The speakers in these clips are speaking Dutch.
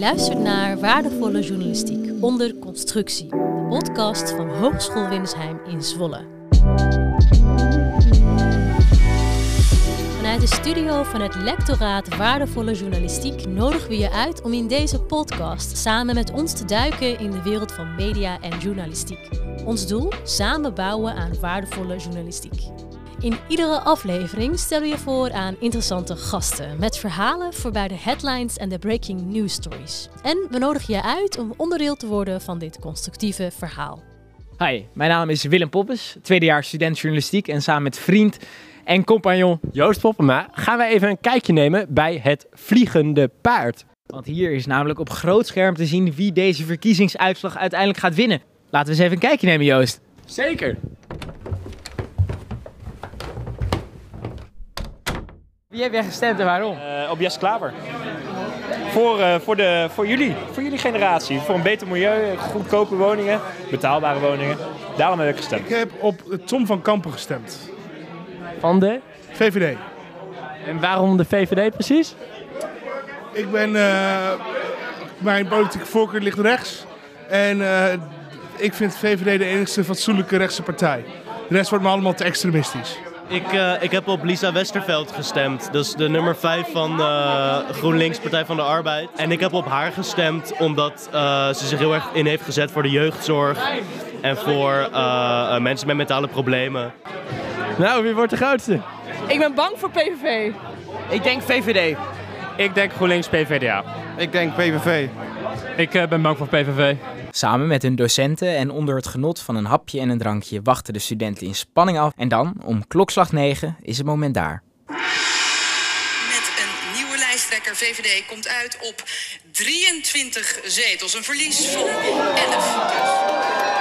luistert naar Waardevolle Journalistiek onder constructie, de podcast van Hogeschool Windersheim in Zwolle. Vanuit de studio van het lectoraat Waardevolle Journalistiek nodigen we je uit om in deze podcast samen met ons te duiken in de wereld van media en journalistiek. Ons doel? Samen bouwen aan waardevolle journalistiek. In iedere aflevering stellen we je voor aan interessante gasten met verhalen voorbij de headlines en de breaking news stories. En we nodigen je uit om onderdeel te worden van dit constructieve verhaal. Hi, mijn naam is Willem Poppes, tweedejaars student journalistiek en samen met vriend en compagnon Joost Poppema gaan wij even een kijkje nemen bij het Vliegende Paard. Want hier is namelijk op groot scherm te zien wie deze verkiezingsuitslag uiteindelijk gaat winnen. Laten we eens even een kijkje nemen, Joost. Zeker. Wie heb jij gestemd en waarom? Uh, op Jas Klaver. Voor, uh, voor, de, voor jullie, voor jullie generatie. Voor een beter milieu, goedkope woningen, betaalbare woningen. Daarom heb ik gestemd. Ik heb op Tom van Kampen gestemd. Van de? VVD. En waarom de VVD precies? Ik ben... Uh, mijn politieke voorkeur ligt rechts. En ik vind VVD de enigste fatsoenlijke rechtse partij. De rest wordt me allemaal te extremistisch. Ik, uh, ik heb op Lisa Westerveld gestemd. Dat is de nummer 5 van uh, GroenLinks Partij van de Arbeid. En ik heb op haar gestemd omdat uh, ze zich heel erg in heeft gezet voor de jeugdzorg. En voor mensen met mentale problemen. Nou, wie wordt de grootste? Ik ben bang voor PVV. Ik denk VVD. Ik denk GroenLinks PVDA. Ik denk PVV. Ik ben bang voor PVV. Samen met hun docenten en onder het genot van een hapje en een drankje wachten de studenten in spanning af. En dan, om klokslag 9, is het moment daar. Met een nieuwe lijsttrekker VVD komt uit op 23 zetels. Een verlies van 11.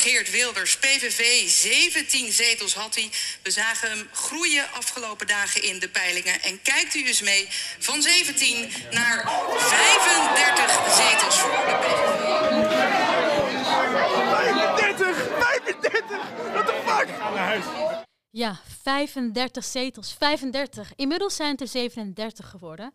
Geert Wilders, PVV, 17 zetels had hij. We zagen hem groeien afgelopen dagen in de peilingen. En kijkt u eens mee, van 17 naar 35 zetels voor de PVV. 35! 35! What the fuck? Naar huis. Ja, 35 zetels. 35. Inmiddels zijn het er 37 geworden.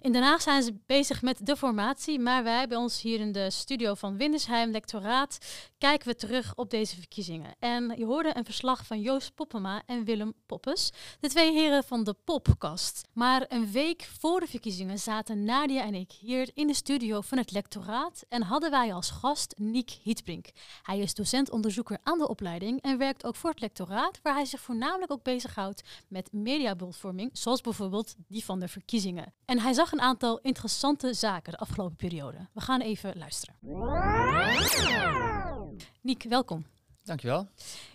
In Den Haag zijn ze bezig met de formatie, maar wij bij ons hier in de studio van Windersheim Lectoraat kijken we terug op deze verkiezingen. En je hoorde een verslag van Joost Poppema en Willem Poppes, de twee heren van de Popkast. Maar een week voor de verkiezingen zaten Nadia en ik hier in de studio van het lectoraat en hadden wij als gast Niek Hietbrink. Hij is docent-onderzoeker aan de opleiding en werkt ook voor het lectoraat, waar hij zich voornamelijk ook bezighoudt met mediabeeldvorming, zoals bijvoorbeeld die van de verkiezingen. En hij zag een aantal interessante zaken de afgelopen periode. We gaan even luisteren. Niek, welkom. Dankjewel.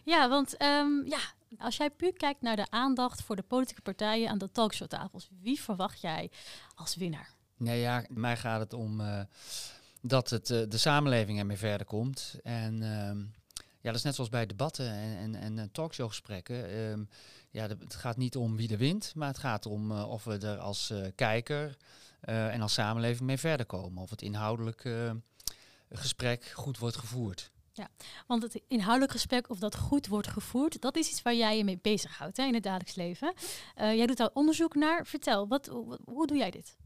Ja, want um, ja, als jij puur kijkt naar de aandacht voor de politieke partijen aan de talkshowtafels, wie verwacht jij als winnaar? Nee, ja, mij gaat het om uh, dat het, uh, de samenleving ermee verder komt. En uh, ja, dat is net zoals bij debatten en, en, en eh, talkshowgesprekken. Um, ja, het gaat niet om wie er wint, maar het gaat erom uh, of we er als uh, kijker en als samenleving mee verder komen. Of het inhoudelijk gesprek goed wordt gevoerd. Ja, want het inhoudelijk gesprek, of dat goed wordt gevoerd, dat is iets waar jij je mee bezighoudt hè, in het dagelijks leven. jij doet daar onderzoek naar. Vertel, wat, hoe doe jij dit?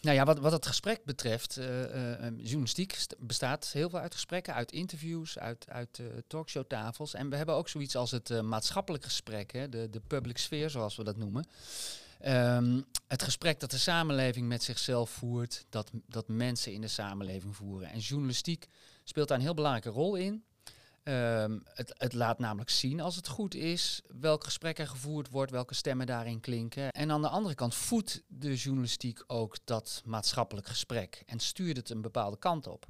Nou ja, wat, wat het gesprek betreft, uh, uh, journalistiek bestaat heel veel uit gesprekken, uit interviews, uit, uit uh, talkshowtafels. En we hebben ook zoiets als het maatschappelijk gesprek, hè, de, de public sphere zoals we dat noemen. Um, het gesprek dat de samenleving met zichzelf voert, dat, dat mensen in de samenleving voeren. En journalistiek speelt daar een heel belangrijke rol in. Um, het, het, laat namelijk zien als het goed is welk gesprek er gevoerd wordt, welke stemmen daarin klinken. En aan de andere kant voedt de journalistiek ook dat maatschappelijk gesprek en stuurt het een bepaalde kant op.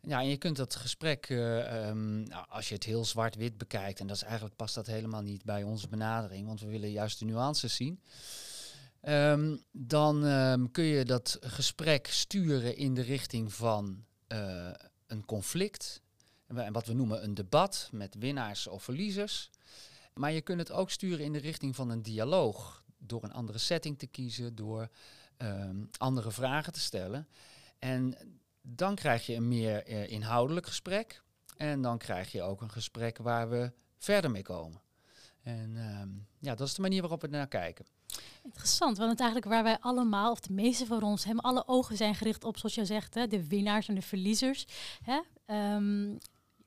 Ja, en je kunt dat gesprek, uh, um, nou, als je het heel zwart-wit bekijkt, en dat is eigenlijk past dat helemaal niet bij onze benadering, want we willen juist de nuances zien. Um, dan kun je dat gesprek sturen in de richting van uh, een conflict, en wat we noemen een debat met winnaars of verliezers. Maar je kunt het ook sturen in de richting van een dialoog. Door een andere setting te kiezen, door um, andere vragen te stellen. En dan krijg je een meer uh, inhoudelijk gesprek. En dan krijg je ook een gesprek waar we verder mee komen. En um, ja, dat is de manier waarop we naar kijken. Interessant, want het eigenlijk waar wij allemaal, of de meeste van ons, hebben alle ogen zijn gericht op, zoals je zegt, hè, de winnaars en de verliezers. Hè? Ehm,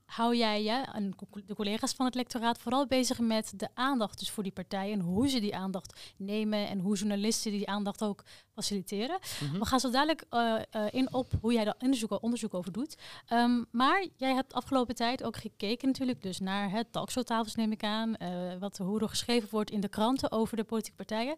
hou jij je en de collega's van het lectoraat vooral bezig met de aandacht dus voor die partijen en hoe ze die aandacht nemen en hoe journalisten die aandacht ook faciliteren. Mhm. We gaan zo dadelijk eh, eh, in op hoe jij daar onderzoek, onderzoek over doet. Ehm, maar jij hebt afgelopen tijd ook gekeken natuurlijk dus naar het talkshowtafels neem ik aan, eh, wat, hoe er geschreven wordt in de kranten over de politieke partijen.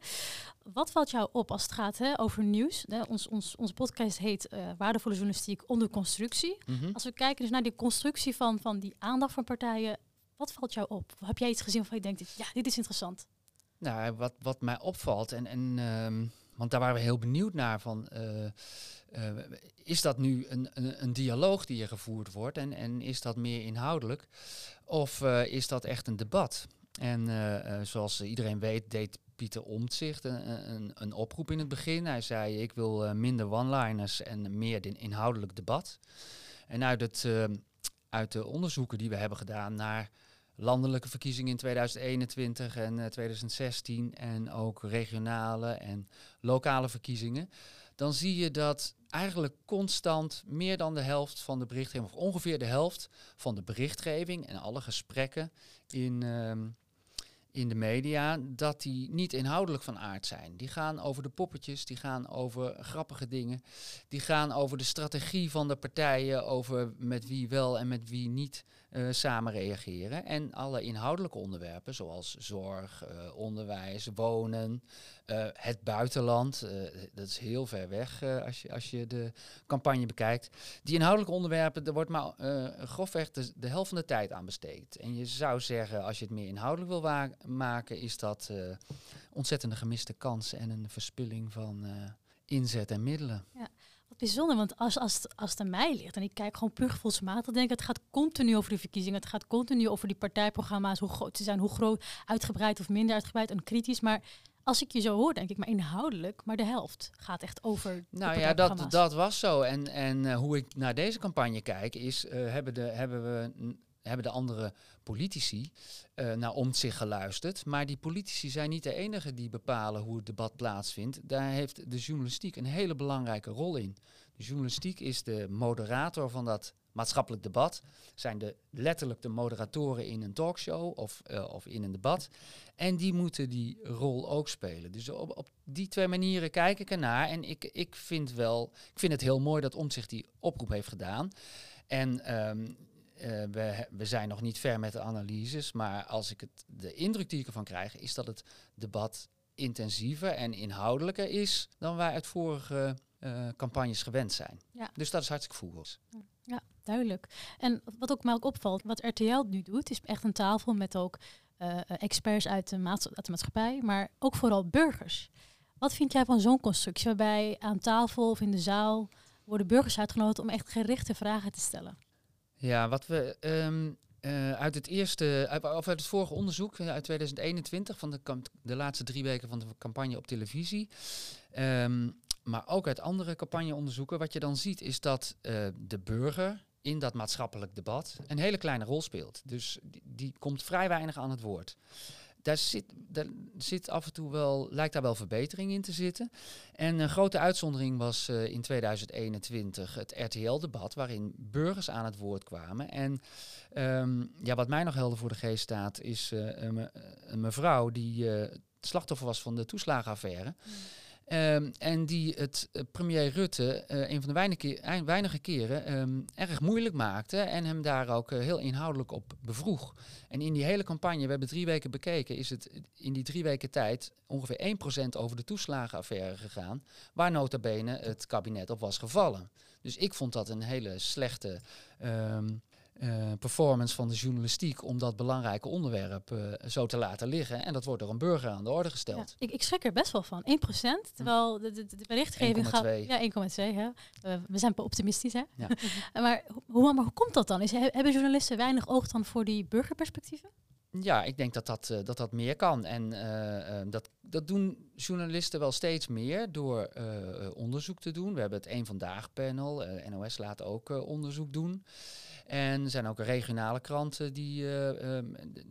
Wat valt jou op als het gaat hè, over nieuws? Hè, ons, ons, onze podcast heet Waardevolle journalistiek onder constructie. Mhm. Als we kijken dus naar die constructie van, van die aandacht van partijen, wat valt jou op? Heb jij iets gezien waarvan je denkt, ja, dit is interessant? Nou, wat, wat mij opvalt, en, en ehm, want daar waren we heel benieuwd naar van. eh, eh, is dat nu een, een, een dialoog die er gevoerd wordt en, en is dat meer inhoudelijk? Of eh, is dat echt een debat? En zoals iedereen weet, deed Pieter Omtzigt een, een, een oproep in het begin. Hij zei: Ik wil minder one-liners en meer in inhoudelijk debat. En uit, het, uit de onderzoeken die we hebben gedaan naar landelijke verkiezingen in 2021 en eh, 2016 en ook regionale en lokale verkiezingen, dan zie je dat eigenlijk constant meer dan de helft van de berichtgeving, of ongeveer de helft van de berichtgeving en alle gesprekken in, ehm, in de media, dat die niet inhoudelijk van aard zijn. Die gaan over de poppetjes, die gaan over grappige dingen, die gaan over de strategie van de partijen, over met wie wel en met wie niet eh, samen reageren. En alle inhoudelijke onderwerpen, zoals zorg, eh, onderwijs, wonen, eh, het buitenland, eh, dat is heel ver weg eh, als, je, als je de campagne bekijkt. Die inhoudelijke onderwerpen, er wordt maar grofweg de, de helft van de tijd aan besteed. En je zou zeggen, als je het meer inhoudelijk wil maken, is dat ontzettende gemiste kans en een verspilling van inzet en middelen. Wat bijzonder, want als, als, als het aan mij ligt en ik kijk gewoon puur gevoelsmatig, dan denk ik het gaat continu over de verkiezingen. Het gaat continu over die partijprogramma's, hoe groot ze zijn, hoe groot, uitgebreid of minder uitgebreid en kritisch. Maar als ik je zo hoor, denk ik, maar inhoudelijk, maar de helft gaat echt over. de Nou ja, dat, dat was zo. En, en eh, hoe ik naar deze campagne kijk, is eh, hebben, de, hebben, we, hebben de andere politici eh, naar om zich geluisterd. Maar die politici zijn niet de enige die bepalen hoe het debat plaatsvindt. Daar heeft de journalistiek een hele belangrijke rol in. Journalistiek is de moderator van dat maatschappelijk debat. Zijn de, letterlijk de moderatoren in een talkshow of, eh, of in een debat. En die moeten die rol ook spelen. Dus op, op die twee manieren kijk ik ernaar. En ik, ik vind wel, ik vind het heel mooi dat Omtzigt die oproep heeft gedaan. En ehm, eh, we, we zijn nog niet ver met de analyses. Maar als ik het, de indruk die ik ervan krijg, is dat het debat intensiever en inhoudelijker is dan wij uit vorige eh, campagnes gewend zijn. Ja. Dus dat is hartstikke voelbaar. Ja, duidelijk. En wat ook mij ook opvalt, wat RTL nu doet, is echt een tafel met ook eh, experts uit de, maats- uit de maatschappij, maar ook vooral burgers. Wat vind jij van zo'n constructie waarbij aan tafel of in de zaal worden burgers uitgenodigd om echt gerichte vragen te stellen? Ja, wat we ehm, eh, uit het eerste, uit, of uit het vorige onderzoek uit 2021 van de, de laatste drie weken van de campagne op televisie, ehm, maar ook uit andere campagneonderzoeken, wat je dan ziet is dat eh, de burger in dat maatschappelijk debat een hele kleine rol speelt. Dus die, komt vrij weinig aan het woord. Daar zit, daar zit af en toe wel, lijkt daar wel verbetering in te zitten. En een grote uitzondering was eh, in 2021 het RTL-debat, waarin burgers aan het woord kwamen. En ehm, ja, wat mij nog helder voor de geest staat, is eh, een, me- een mevrouw die slachtoffer was van de toeslagenaffaire. Ehm, en die het eh, premier Rutte eh, een van de weinige, weinige keren ehm, erg moeilijk maakte en hem daar ook eh, heel inhoudelijk op bevroeg. En in die hele campagne, we hebben drie weken bekeken, is het in die drie weken tijd ongeveer 1% over de toeslagenaffaire gegaan, waar nota bene het kabinet op was gevallen. Dus ik vond dat een hele slechte ehm, eh, performance van de journalistiek om dat belangrijke onderwerp eh, zo te laten liggen. En dat wordt door een burger aan de orde Ja, gesteld. ik, ik schrik er best wel van. 1%, terwijl de, de, de berichtgeving gaat... 1,2. Ja, 1,2. Hè. Eh, we zijn optimistisch, hè? Ja. maar, hoe, maar hoe komt dat dan? Is, he- hebben journalisten weinig oog dan voor die burgerperspectieven? Ja, ik denk dat dat, dat, dat meer kan. En dat, dat doen journalisten wel steeds meer door eh, eh, onderzoek te doen. We hebben het Eén Vandaag panel, eh, NOS laat ook onderzoek doen. En er zijn ook regionale kranten die eh, ehm,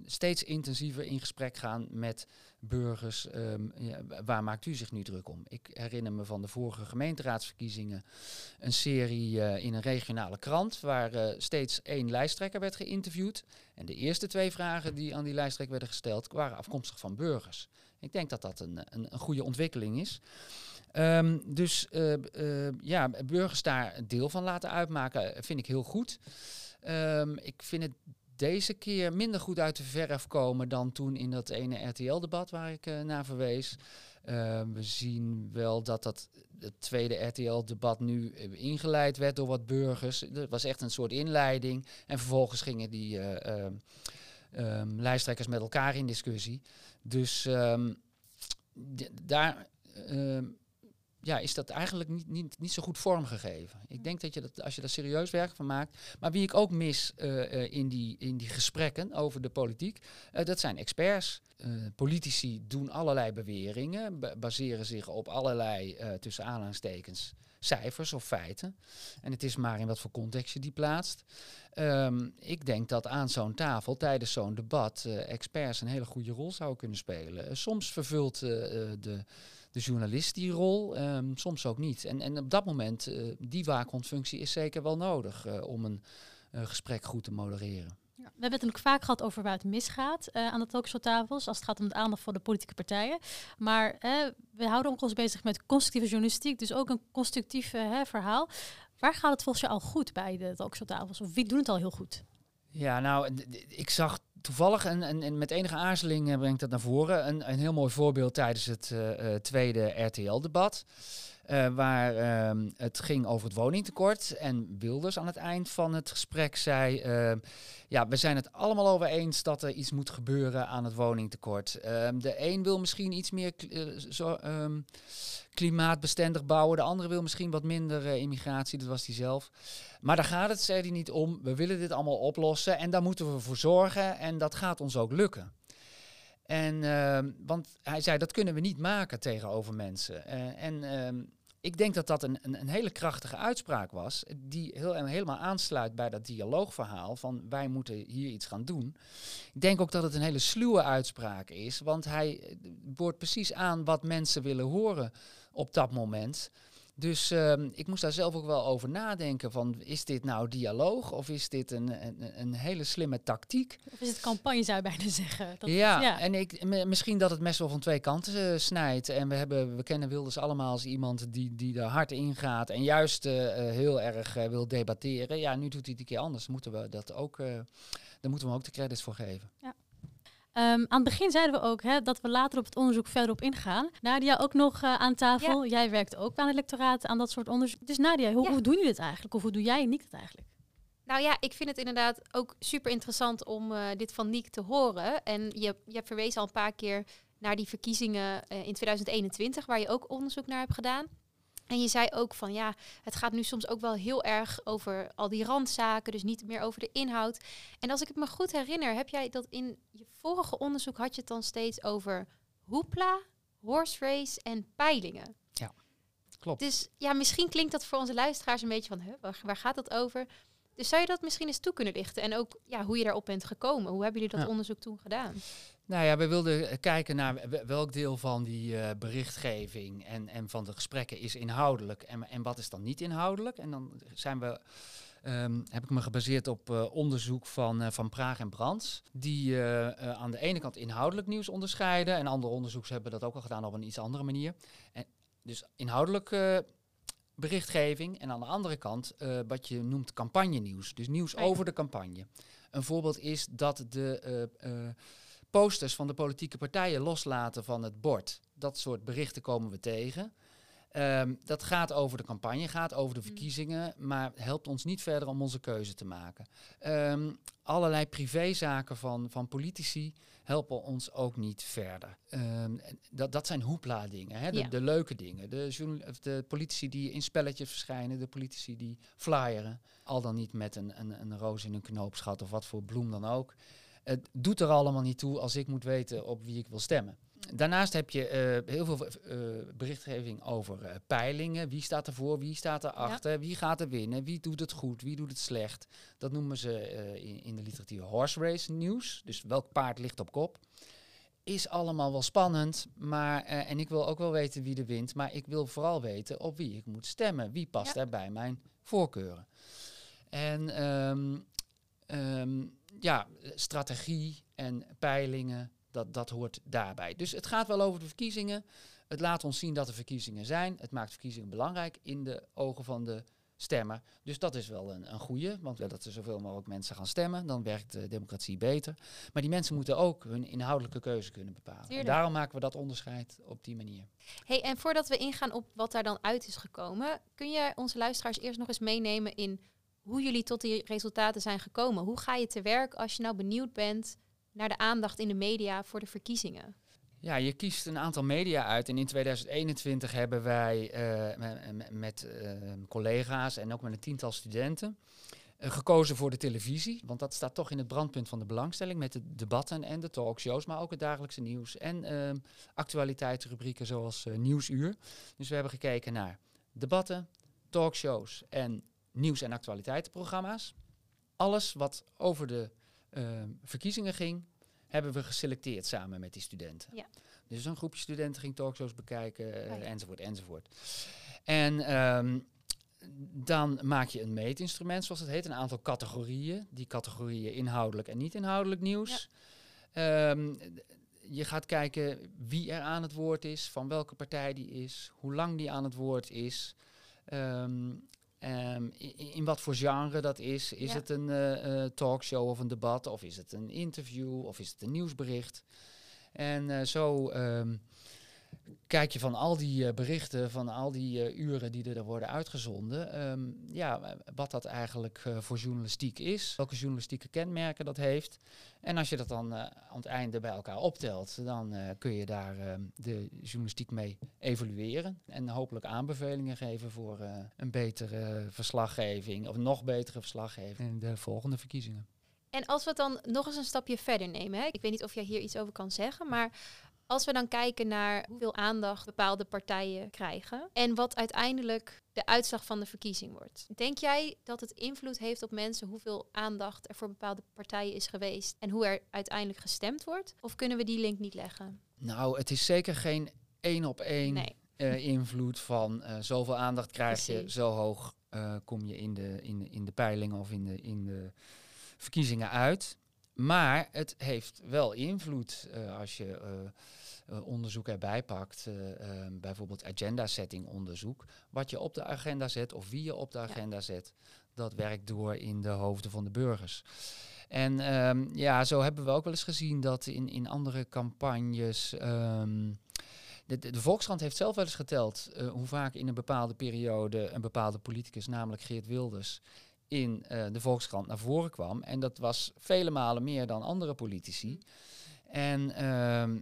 steeds intensiever in gesprek gaan met burgers. ehm, ja, wa- waar maakt u zich nu druk om? Ik herinner me van de vorige gemeenteraadsverkiezingen een serie in een regionale krant waar steeds één lijsttrekker werd geïnterviewd. En de eerste twee vragen die aan die lijsttrekker werden gesteld waren afkomstig van burgers. Ik denk dat dat een, een, een goede ontwikkeling is. Ehm, dus eh, eh, ja, burgers daar deel van laten uitmaken, vind ik heel goed. Ehm, ik vind het deze keer minder goed uit de verf komen dan toen in dat ene RTL-debat waar ik eh, naar verwees. Ehm, we zien wel dat dat het tweede RTL-debat nu ingeleid werd door wat burgers. Het was echt een soort inleiding. En vervolgens gingen die lijsttrekkers met elkaar in discussie. Dus ehm, daar ehm, ja, is dat eigenlijk niet, niet, niet zo goed vormgegeven. Ik denk dat je dat, als je daar serieus werk van maakt. Maar wie ik ook mis eh, eh, in, die, in die gesprekken over de politiek, eh, dat zijn experts. Politici doen allerlei beweringen, ba- baseren zich op allerlei, tussen aanhalingstekens, cijfers of feiten. En het is maar in wat voor context je die plaatst. Ehm, ik denk dat aan zo'n tafel tijdens zo'n debat eh, experts een hele goede rol zouden kunnen spelen. Eh, soms vervult eh, de, de journalist die rol, ehm, soms ook niet. En, en op dat moment, die waakhondfunctie is zeker wel nodig om een gesprek goed te modereren. We hebben het vaak gehad over waar het misgaat eh, aan de talkshowtafels, als het gaat om het aandacht voor de politieke partijen. Maar we houden ons bezig met constructieve journalistiek, dus ook een constructief eh, verhaal. Waar gaat het volgens jou al goed bij de talkshowtafels? Of wie doet het al heel goed? Ja, nou, ik zag toevallig, en, en, met enige aarzeling eh, breng ik dat naar voren, een, een heel mooi voorbeeld tijdens het tweede RTL-debat. Eh, waar ehm, het ging over het woningtekort. En Wilders aan het eind van het gesprek zei: ehm, Ja, we zijn het allemaal over eens dat er iets moet gebeuren aan het woningtekort. Ehm, de een wil misschien iets meer eh, zo, klimaatbestendig bouwen. De andere wil misschien wat minder eh, immigratie. Dat was hij zelf. Maar daar gaat het, zei hij niet om. We willen dit allemaal oplossen en daar moeten we voor zorgen. En dat gaat ons ook lukken. En, want hij zei, dat kunnen we niet maken tegenover mensen. En ik denk dat dat een, een, een hele krachtige uitspraak was, die heel, helemaal aansluit bij dat dialoogverhaal van wij moeten hier iets gaan doen. Ik denk ook dat het een hele sluwe uitspraak is, want hij eh, boort precies aan wat mensen willen horen op dat moment. Dus ehm, ik moest daar zelf ook wel over nadenken van, is dit nou dialoog of is dit een, een, een hele slimme tactiek? Of is het campagne, zou je bijna zeggen? Dat, ja, en ik, misschien dat het mes wel van twee kanten eh, snijdt. En we, hebben, we kennen Wilders allemaal als iemand die, die er hard in gaat en juist eh, eh, heel erg wil debatteren. Ja, nu doet hij het een keer anders. Moeten we dat ook, daar moeten we hem ook de credits voor geven. Ehm, aan het begin zeiden we ook hè, dat we later op het onderzoek verder op ingaan. Nadia ook nog eh, aan tafel. Jij werkt ook aan het lectoraat, aan dat soort onderzoek. Dus Nadia, hoe, Ja. hoe doen jullie dit eigenlijk? Of hoe doe jij en Nick het eigenlijk? Nou ja, ik vind het inderdaad ook super interessant om eh, dit van Niek te horen. En je, je hebt verwezen al een paar keer naar die verkiezingen eh, in 2021, waar je ook onderzoek naar hebt gedaan. En je zei ook van ja, het gaat nu soms ook wel heel erg over al die randzaken, dus niet meer over de inhoud. En als ik het me goed herinner, heb jij dat in je vorige onderzoek had je het dan steeds over hoepla, horse race en peilingen. Ja, klopt. Dus ja, misschien klinkt dat voor onze luisteraars een beetje van, huh, waar, waar gaat dat over? Dus zou je dat misschien eens toe kunnen lichten? En ook ja, hoe je daarop bent gekomen? Hoe hebben jullie dat Ja. onderzoek toen gedaan? Nou ja, we wilden eh, kijken naar we- welk deel van die eh, berichtgeving en, en van de gesprekken is inhoudelijk en, en wat is dan niet inhoudelijk. En dan zijn we, ehm, heb ik me gebaseerd op eh, onderzoek van, van Praag en Brands, die aan de ene kant inhoudelijk nieuws onderscheiden en andere onderzoekers hebben dat ook al gedaan op een iets andere manier. En dus inhoudelijk berichtgeving en aan de andere kant eh, wat je noemt campagnenieuws, dus nieuws Ah ja. over de campagne. Een voorbeeld is dat de eh, eh, posters van de politieke partijen loslaten van het bord. Dat soort berichten komen we tegen. Ehm, dat gaat over de campagne, gaat over de verkiezingen, maar helpt ons niet verder om onze keuze te maken. Ehm, allerlei privézaken van, van politici helpen ons ook niet verder. Ehm, dat, dat zijn hoepla-dingen, hè? De, Ja. de leuke dingen. De, de politici die in spelletjes verschijnen, de politici die flyeren, al dan niet met een, een, een roos in een knoopsgat of wat voor bloem dan ook. Het doet er allemaal niet toe als ik moet weten op wie ik wil stemmen. Daarnaast heb je eh, heel veel eh, berichtgeving over eh, peilingen. Wie staat ervoor, wie staat erachter, wie gaat er winnen, wie doet het goed, wie doet het slecht. Dat noemen ze in, in de literatuur horse race nieuws. Dus welk paard ligt op kop. Is allemaal wel spannend, maar, en ik wil ook wel weten wie er wint. Maar ik wil vooral weten op wie ik moet stemmen. Wie past Ja. er bij mijn voorkeuren. En ehm, ehm, ja, strategie en peilingen, dat, dat hoort daarbij. Dus het gaat wel over de verkiezingen. Het laat ons zien dat er verkiezingen zijn. Het maakt verkiezingen belangrijk in de ogen van de stemmer. Dus dat is wel een, een goede, want dat er zoveel mogelijk mensen gaan stemmen, dan werkt de democratie beter. Maar die mensen moeten ook hun inhoudelijke keuze kunnen bepalen. En daarom maken we dat onderscheid op die manier. Hey, en voordat we ingaan op wat daar dan uit is gekomen, kun je onze luisteraars eerst nog eens meenemen in hoe jullie tot die resultaten zijn gekomen? Hoe ga je te werk als je nou benieuwd bent naar de aandacht in de media voor de verkiezingen? Ja, je kiest een aantal media uit. En in 2021 hebben wij eh, me- me- met eh, collega's en ook met een tiental studenten eh, gekozen voor de televisie. Want dat staat toch in het brandpunt van de belangstelling met de debatten en de talkshows, maar ook het dagelijkse nieuws en actualiteitsrubrieken zoals Nieuwsuur. Dus we hebben gekeken naar debatten, talkshows en nieuws- en actualiteitenprogramma's. Alles wat over de eh, verkiezingen ging, hebben we geselecteerd samen met die studenten. Ja. Dus een groepje studenten ging talkshows bekijken, eh, Oh ja. enzovoort, enzovoort. En ehm, dan maak je een meetinstrument, zoals het heet, een aantal categorieën. Die categorieën inhoudelijk en niet inhoudelijk nieuws. Ehm, je gaat kijken wie er aan het woord is, van welke partij die is, hoe lang die aan het woord is. Ehm, ehm, in, in wat voor genre dat is. Is Ja. het een eh, eh, talkshow of een debat? Of is het een interview? Of is het een nieuwsbericht? En eh, zo ehm, kijk je van al die eh, berichten, van al die eh, uren die er worden uitgezonden, ehm, ja, wat dat eigenlijk eh, voor journalistiek is, welke journalistieke kenmerken dat heeft. En als je dat dan eh, aan het einde bij elkaar optelt, dan eh, kun je daar ehm, de journalistiek mee evalueren en hopelijk aanbevelingen geven voor eh, een betere verslaggeving of nog betere verslaggeving in de volgende verkiezingen. En als we het dan nog eens een stapje verder nemen, hè? ik weet niet of jij hier iets over kan zeggen, maar als we dan kijken naar hoeveel aandacht bepaalde partijen krijgen en wat uiteindelijk de uitslag van de verkiezing wordt. Denk jij dat het invloed heeft op mensen hoeveel aandacht er voor bepaalde partijen is geweest en hoe er uiteindelijk gestemd wordt? Of kunnen we die link niet leggen? Nou, het is zeker geen één op één Nee. eh, invloed van eh, zoveel aandacht krijg je, zo hoog eh, kom je in de, in, de- in de peilingen of in de, in de verkiezingen uit. Maar het heeft wel invloed eh, als je eh, eh, onderzoek erbij pakt, eh, eh, bijvoorbeeld agenda setting onderzoek, wat je op de agenda zet of wie je op de agenda zet, dat werkt door in de hoofden van de burgers. En ehm, ja, zo hebben we ook wel eens gezien dat in, in andere campagnes. ehm, de, de, Volkskrant heeft zelf wel eens geteld hoe vaak in een bepaalde periode een bepaalde politicus, namelijk Geert Wilders, in eh, de Volkskrant naar voren kwam. En dat was vele malen meer dan andere politici. En ehm,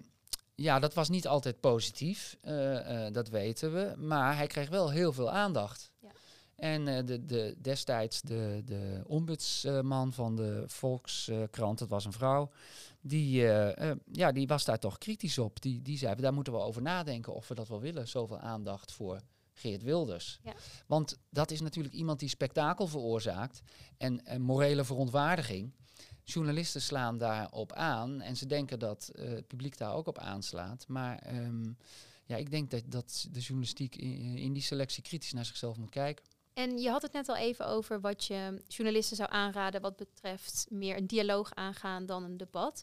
ja, dat was niet altijd positief, eh, eh, dat weten we. Maar hij kreeg wel heel veel aandacht. En eh, de, de, destijds de, de ombudsman van de Volkskrant, dat was een vrouw, die, ja, die was daar toch kritisch op. Die, die zei, daar moeten we over nadenken of we dat wel willen, zoveel aandacht voor Geert Wilders. Ja. Want dat is natuurlijk iemand die spektakel veroorzaakt en, en morele verontwaardiging. Journalisten slaan daarop aan en ze denken dat eh, het publiek daar ook op aanslaat. Maar ehm, ja, ik denk dat, dat de journalistiek in, in die selectie kritisch naar zichzelf moet kijken. En je had het net al even over wat je journalisten zou aanraden wat betreft meer een dialoog aangaan dan een debat.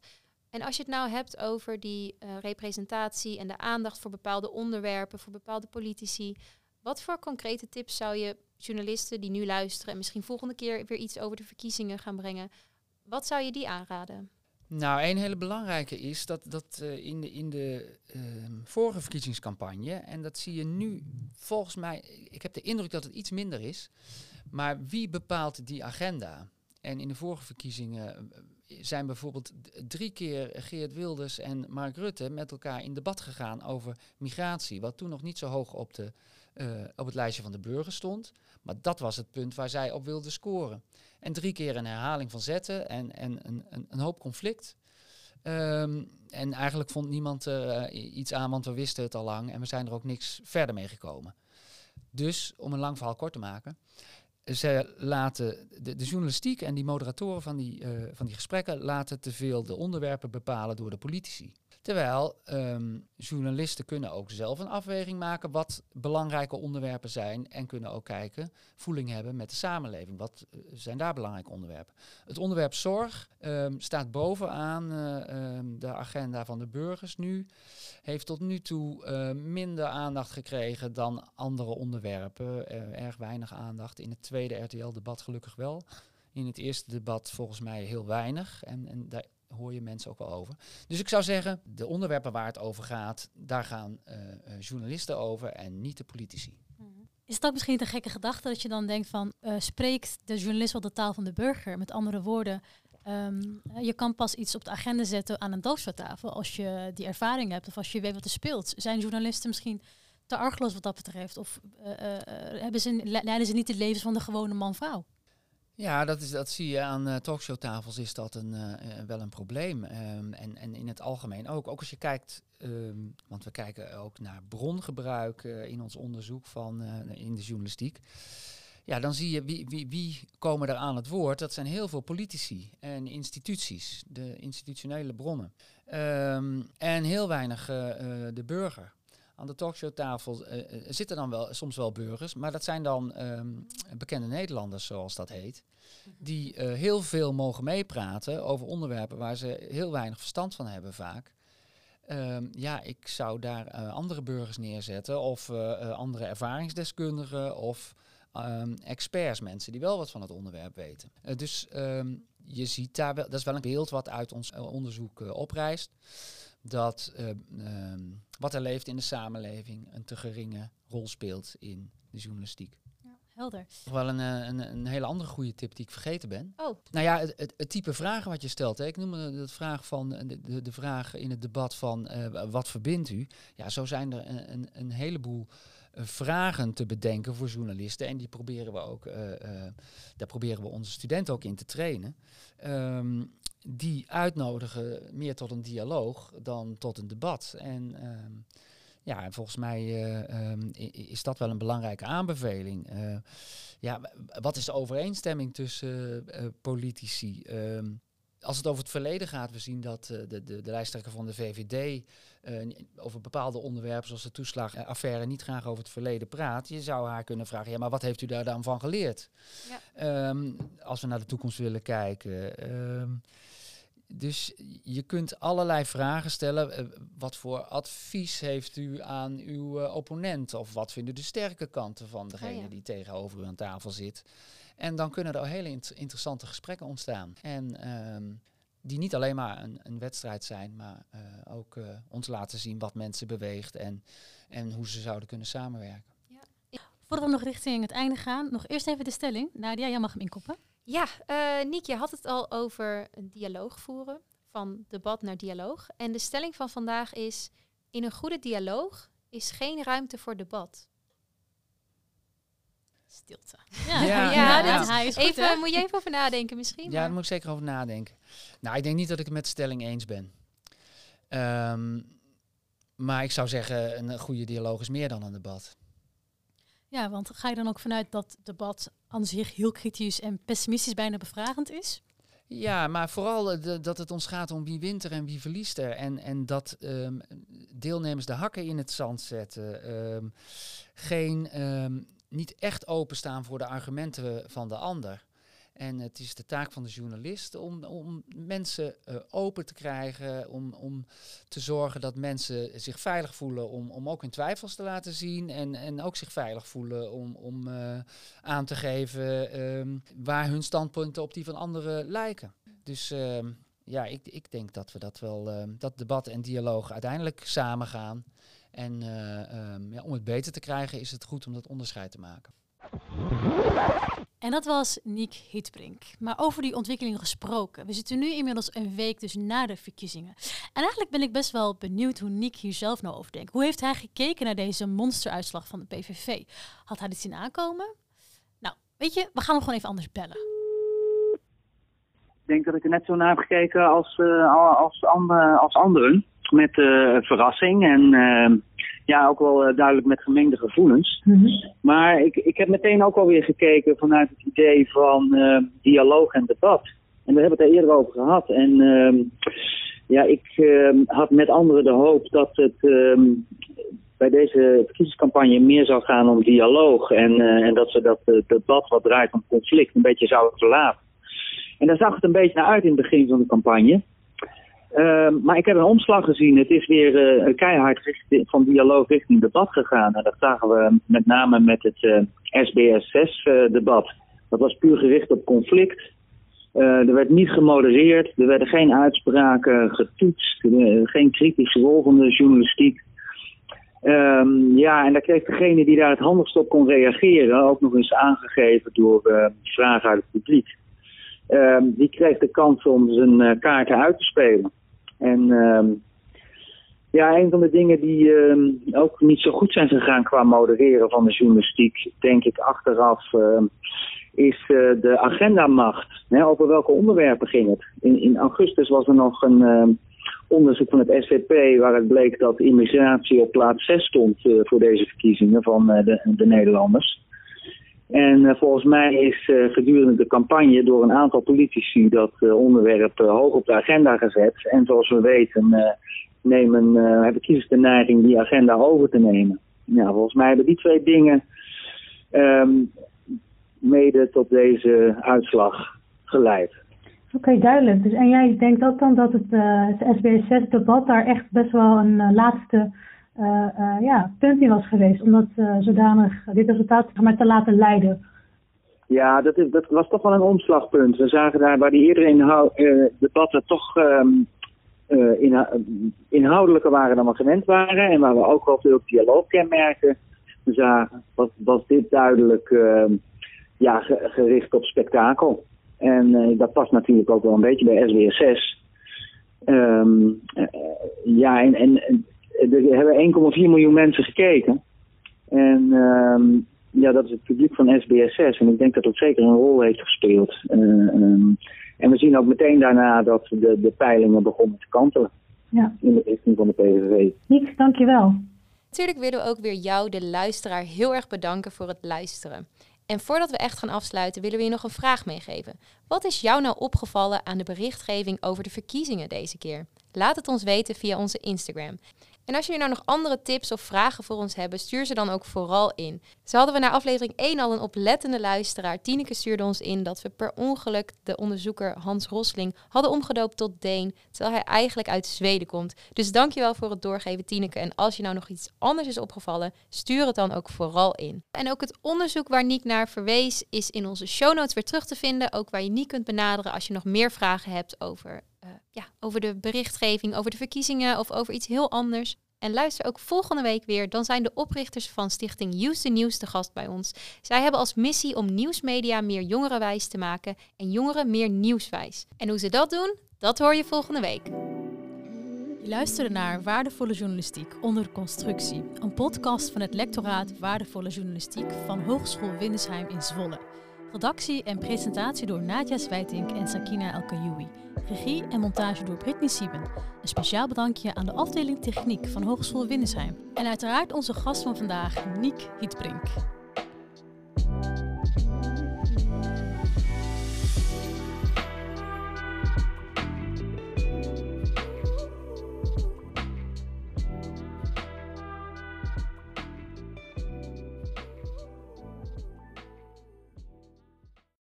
En als je het nou hebt over die eh, representatie en de aandacht voor bepaalde onderwerpen, voor bepaalde politici, wat voor concrete tips zou je journalisten die nu luisteren en misschien volgende keer weer iets over de verkiezingen gaan brengen, wat zou je die aanraden? Nou, een hele belangrijke is dat, dat eh, in de, in de ehm, vorige verkiezingscampagne, en dat zie je nu volgens mij, ik heb de indruk dat het iets minder is, maar wie bepaalt die agenda? En in de vorige verkiezingen eh, zijn bijvoorbeeld drie keer Geert Wilders en Mark Rutte met elkaar in debat gegaan over migratie, wat toen nog niet zo hoog op, de, eh, op het lijstje van de burgers stond. Maar dat was het punt waar zij op wilden scoren. En drie keer een herhaling van zetten en, en een, een, een hoop conflict. Ehm, en eigenlijk vond niemand uh, iets aan, want we wisten het al lang en we zijn er ook niks verder mee gekomen. Dus, om een lang verhaal kort te maken, ze laten de, de, journalistiek en die moderatoren van die, uh, van die gesprekken laten te veel de onderwerpen bepalen door de politici. Terwijl ehm, journalisten kunnen ook zelf een afweging maken wat belangrijke onderwerpen zijn en kunnen ook kijken, voeling hebben met de samenleving. Wat eh, zijn daar belangrijke onderwerpen? Het onderwerp zorg um, staat bovenaan uh, de agenda van de burgers nu. Heeft tot nu toe uh, minder aandacht gekregen dan andere onderwerpen. erg weinig aandacht. In het tweede RTL-debat gelukkig wel. In het eerste debat volgens mij heel weinig. En, en daar hoor je mensen ook wel over. Dus ik zou zeggen, de onderwerpen waar het over gaat, daar gaan uh, journalisten over en niet de politici. Mhm. Is het ook misschien een gekke gedachte dat je dan denkt van, uh, spreekt de journalist wel de taal van de burger? Met andere woorden, um, je kan pas iets op de agenda zetten aan een doodstafel als je die ervaring hebt of als je weet wat er speelt. Zijn journalisten misschien te argeloos wat dat betreft? Of hebben ze, leiden ze niet de levens van de gewone man-vrouw? Ja, dat, is, dat zie je aan uh, talkshowtafels is dat een, uh, wel een probleem. Um, en, en in het algemeen ook. Ook als je kijkt, um, want we kijken ook naar brongebruik in ons onderzoek van, in de journalistiek. Ja, dan zie je wie, wie, wie komen er aan het woord. Dat zijn heel veel politici en instituties, de institutionele bronnen. Um, en heel weinig de burger aan de talkshowtafel uh, zitten dan wel soms wel burgers, maar dat zijn dan um, bekende Nederlanders, zoals dat heet, die uh, heel veel mogen meepraten over onderwerpen waar ze heel weinig verstand van hebben vaak. Um, ja, ik zou daar andere burgers neerzetten of andere ervaringsdeskundigen of um, experts, mensen die wel wat van het onderwerp weten. dus je ziet daar wel, dat is wel een beeld wat uit ons onderzoek oprijst dat uh, um, wat er leeft in de samenleving een te geringe rol speelt in de journalistiek. Ja, helder. Nog wel een, eh, een, een, hele andere goede tip die ik vergeten ben. Oh. Nou ja, het, het, het type vragen wat je stelt. Hè. Ik noemde de vraag van de, de, de vraag in het debat van uh, wat verbindt u? Ja, zo zijn er een, een, een heleboel vragen te bedenken voor journalisten. En die proberen we ook, uh, uh, daar proberen we onze studenten ook in te trainen. Um, die uitnodigen meer tot een dialoog dan tot een debat. En um, ja, volgens mij um, is dat wel een belangrijke aanbeveling. Ja, wat is de overeenstemming tussen politici? Als het over het verleden gaat, we zien dat de, de, de lijsttrekker van de VVD uh, over bepaalde onderwerpen zoals de toeslagaffaire niet graag over het verleden praat. Je zou haar kunnen vragen, ja, maar wat heeft u daar dan van geleerd? Ja. Um, als we naar de toekomst willen kijken. Um, dus je kunt allerlei vragen stellen. Uh, wat voor advies heeft u aan uw uh, opponent? Of wat vinden de sterke kanten van degene oh ja. die tegenover u aan tafel zit? En dan kunnen er hele int interessante gesprekken ontstaan. En um, die niet alleen maar een, een wedstrijd zijn, maar uh, ook ons laten zien wat mensen beweegt en, en hoe ze zouden kunnen samenwerken. Ja. Voordat we nog richting het einde gaan, nog eerst even de stelling. Nadia, jij mag hem inkoppen. Ja, uh, Niek, je had het al over een dialoog voeren, van debat naar dialoog. En de stelling van vandaag is, in een goede dialoog is geen ruimte voor debat. Stilte. Ja, ja, ja, ja. Hij is even, moet je even over nadenken misschien? Ja, daar moet ik zeker over nadenken. Nou, ik denk niet dat ik het met de stelling eens ben. Um, maar ik zou zeggen, een goede dialoog is meer dan een debat. Ja, want ga je dan ook vanuit dat debat aan zich heel kritisch en pessimistisch bijna bevragend is? Ja, maar vooral de, dat het ons gaat om wie wint er en wie verliest er. En, en dat um, deelnemers de hakken in het zand zetten. Um, geen, um, niet echt openstaan voor de argumenten van de ander. En het is de taak van de journalist om, om mensen uh, open te krijgen, om, om te zorgen dat mensen zich veilig voelen om, om ook hun twijfels te laten zien en, en ook zich veilig voelen om, om uh, aan te geven um, waar hun standpunten op die van anderen lijken. Dus um, ja, ik, ik denk dat we dat wel, um, dat debat en dialoog uiteindelijk samen gaan. En uh, ja, om het beter te krijgen is het goed om dat onderscheid te maken. En dat was Niek Hitbrink. Maar over die ontwikkeling gesproken. We zitten nu inmiddels een week dus na de verkiezingen. En eigenlijk ben ik best wel benieuwd hoe Niek hier zelf nou over denkt. Hoe heeft hij gekeken naar deze monsteruitslag van de PVV? Had hij dit zien aankomen? Nou, weet je, we gaan hem gewoon even anders bellen. denk dat ik er net zo naar heb gekeken als, uh, als, andere, als anderen. Met uh, verrassing en uh, ja, ook wel duidelijk met gemengde gevoelens. Mhm. Maar ik, ik heb meteen ook alweer gekeken vanuit het idee van dialoog en debat. En we hebben het er eerder over gehad. En ehm, ja, ik ehm, had met anderen de hoop dat het ehm, bij deze verkiezingscampagne meer zou gaan om dialoog. En, en dat ze dat debat wat draait om conflict een beetje zouden verlaten. En daar zag het een beetje naar uit in het begin van de campagne. Ehm, maar ik heb een omslag gezien. Het is weer uh, keihard richting, van dialoog richting debat gegaan. En dat zagen we met name met het uh, SBS6-debat. dat was puur gericht op conflict. Er werd niet gemodereerd, er werden geen uitspraken getoetst, geen kritische rol van de journalistiek. Um, ja, en daar kreeg degene die daar het handigst op kon reageren ook nog eens aangegeven door vragen uit het publiek. Ehm, die kreeg de kans om zijn kaarten uit te spelen. En ehm, ja, een van de dingen die ehm, ook niet zo goed zijn gegaan qua modereren van de journalistiek, denk ik achteraf, is uh, de agendamacht. Hè, over welke onderwerpen ging het? In, in augustus was er nog een onderzoek van het SVP waaruit bleek dat immigratie op plaats 6 stond uh, voor deze verkiezingen van de, de Nederlanders. En uh, volgens mij is uh, gedurende de campagne door een aantal politici dat uh, onderwerp hoog op de agenda gezet. En zoals we weten nemen, hebben kiezers de neiging die agenda over te nemen. Ja, volgens mij hebben die twee dingen um, mede tot deze uitslag geleid. Oké, duidelijk. Dus, en jij denkt dan dat het, het SBS6-debat daar echt best wel een laatste uh, uh, ja, punt in was geweest. Om dat uh, zodanig, dit resultaat maar te laten leiden. Ja, dat, is, dat was toch wel een omslagpunt. We zagen daar waar die eerdere debatten toch um, inhoudelijker waren dan we gewend waren. En waar we ook wel veel dialoogkenmerken zagen, was, was dit duidelijk ehm, ja, gericht op spektakel. En dat past natuurlijk ook wel een beetje bij SWS6. Um, ja, en, en er hebben 1,4 miljoen mensen gekeken. En um, ja, dat is het publiek van SBS6. En ik denk dat dat zeker een rol heeft gespeeld. Uh, um, en we zien ook meteen daarna dat de, de peilingen begonnen te kantelen. Ja. In de richting van de PVV. Niks, dankjewel. Natuurlijk willen we ook weer jou, de luisteraar, heel erg bedanken voor het luisteren. En voordat we echt gaan afsluiten, willen we je nog een vraag meegeven. Wat is jou nou opgevallen aan de berichtgeving over de verkiezingen deze keer? Laat het ons weten via onze Instagram. En als jullie nou nog andere tips of vragen voor ons hebben, stuur ze dan ook vooral in. Zo hadden we na aflevering 1 al een oplettende luisteraar. Tineke stuurde ons in dat we per ongeluk de onderzoeker Hans Rosling hadden omgedoopt tot Deen, terwijl hij eigenlijk uit Zweden komt. Dus dankjewel voor het doorgeven Tineke. En als je nou nog iets anders is opgevallen, stuur het dan ook vooral in. En ook het onderzoek waar Niek naar verwees is in onze show notes weer terug te vinden. Ook waar je Niek kunt benaderen als je nog meer vragen hebt over ja, over de berichtgeving, over de verkiezingen of over iets heel anders. En luister ook volgende week weer. Dan zijn de oprichters van Stichting Use the News te gast bij ons. Zij hebben als missie om nieuwsmedia meer jongerenwijs te maken en jongeren meer nieuwswijs. En hoe ze dat doen, dat hoor je volgende week. Je luisterde naar Waardevolle Journalistiek onder constructie. Een podcast van het lectoraat Waardevolle Journalistiek van Hogeschool Windesheim in Zwolle. Redactie en presentatie door Nadja Zwijtink en Sakina El Regie en montage door Britney Sieben. Een speciaal bedankje aan de afdeling Techniek van Hogeschool Windesheim. En uiteraard onze gast van vandaag, Niek Hietbrink.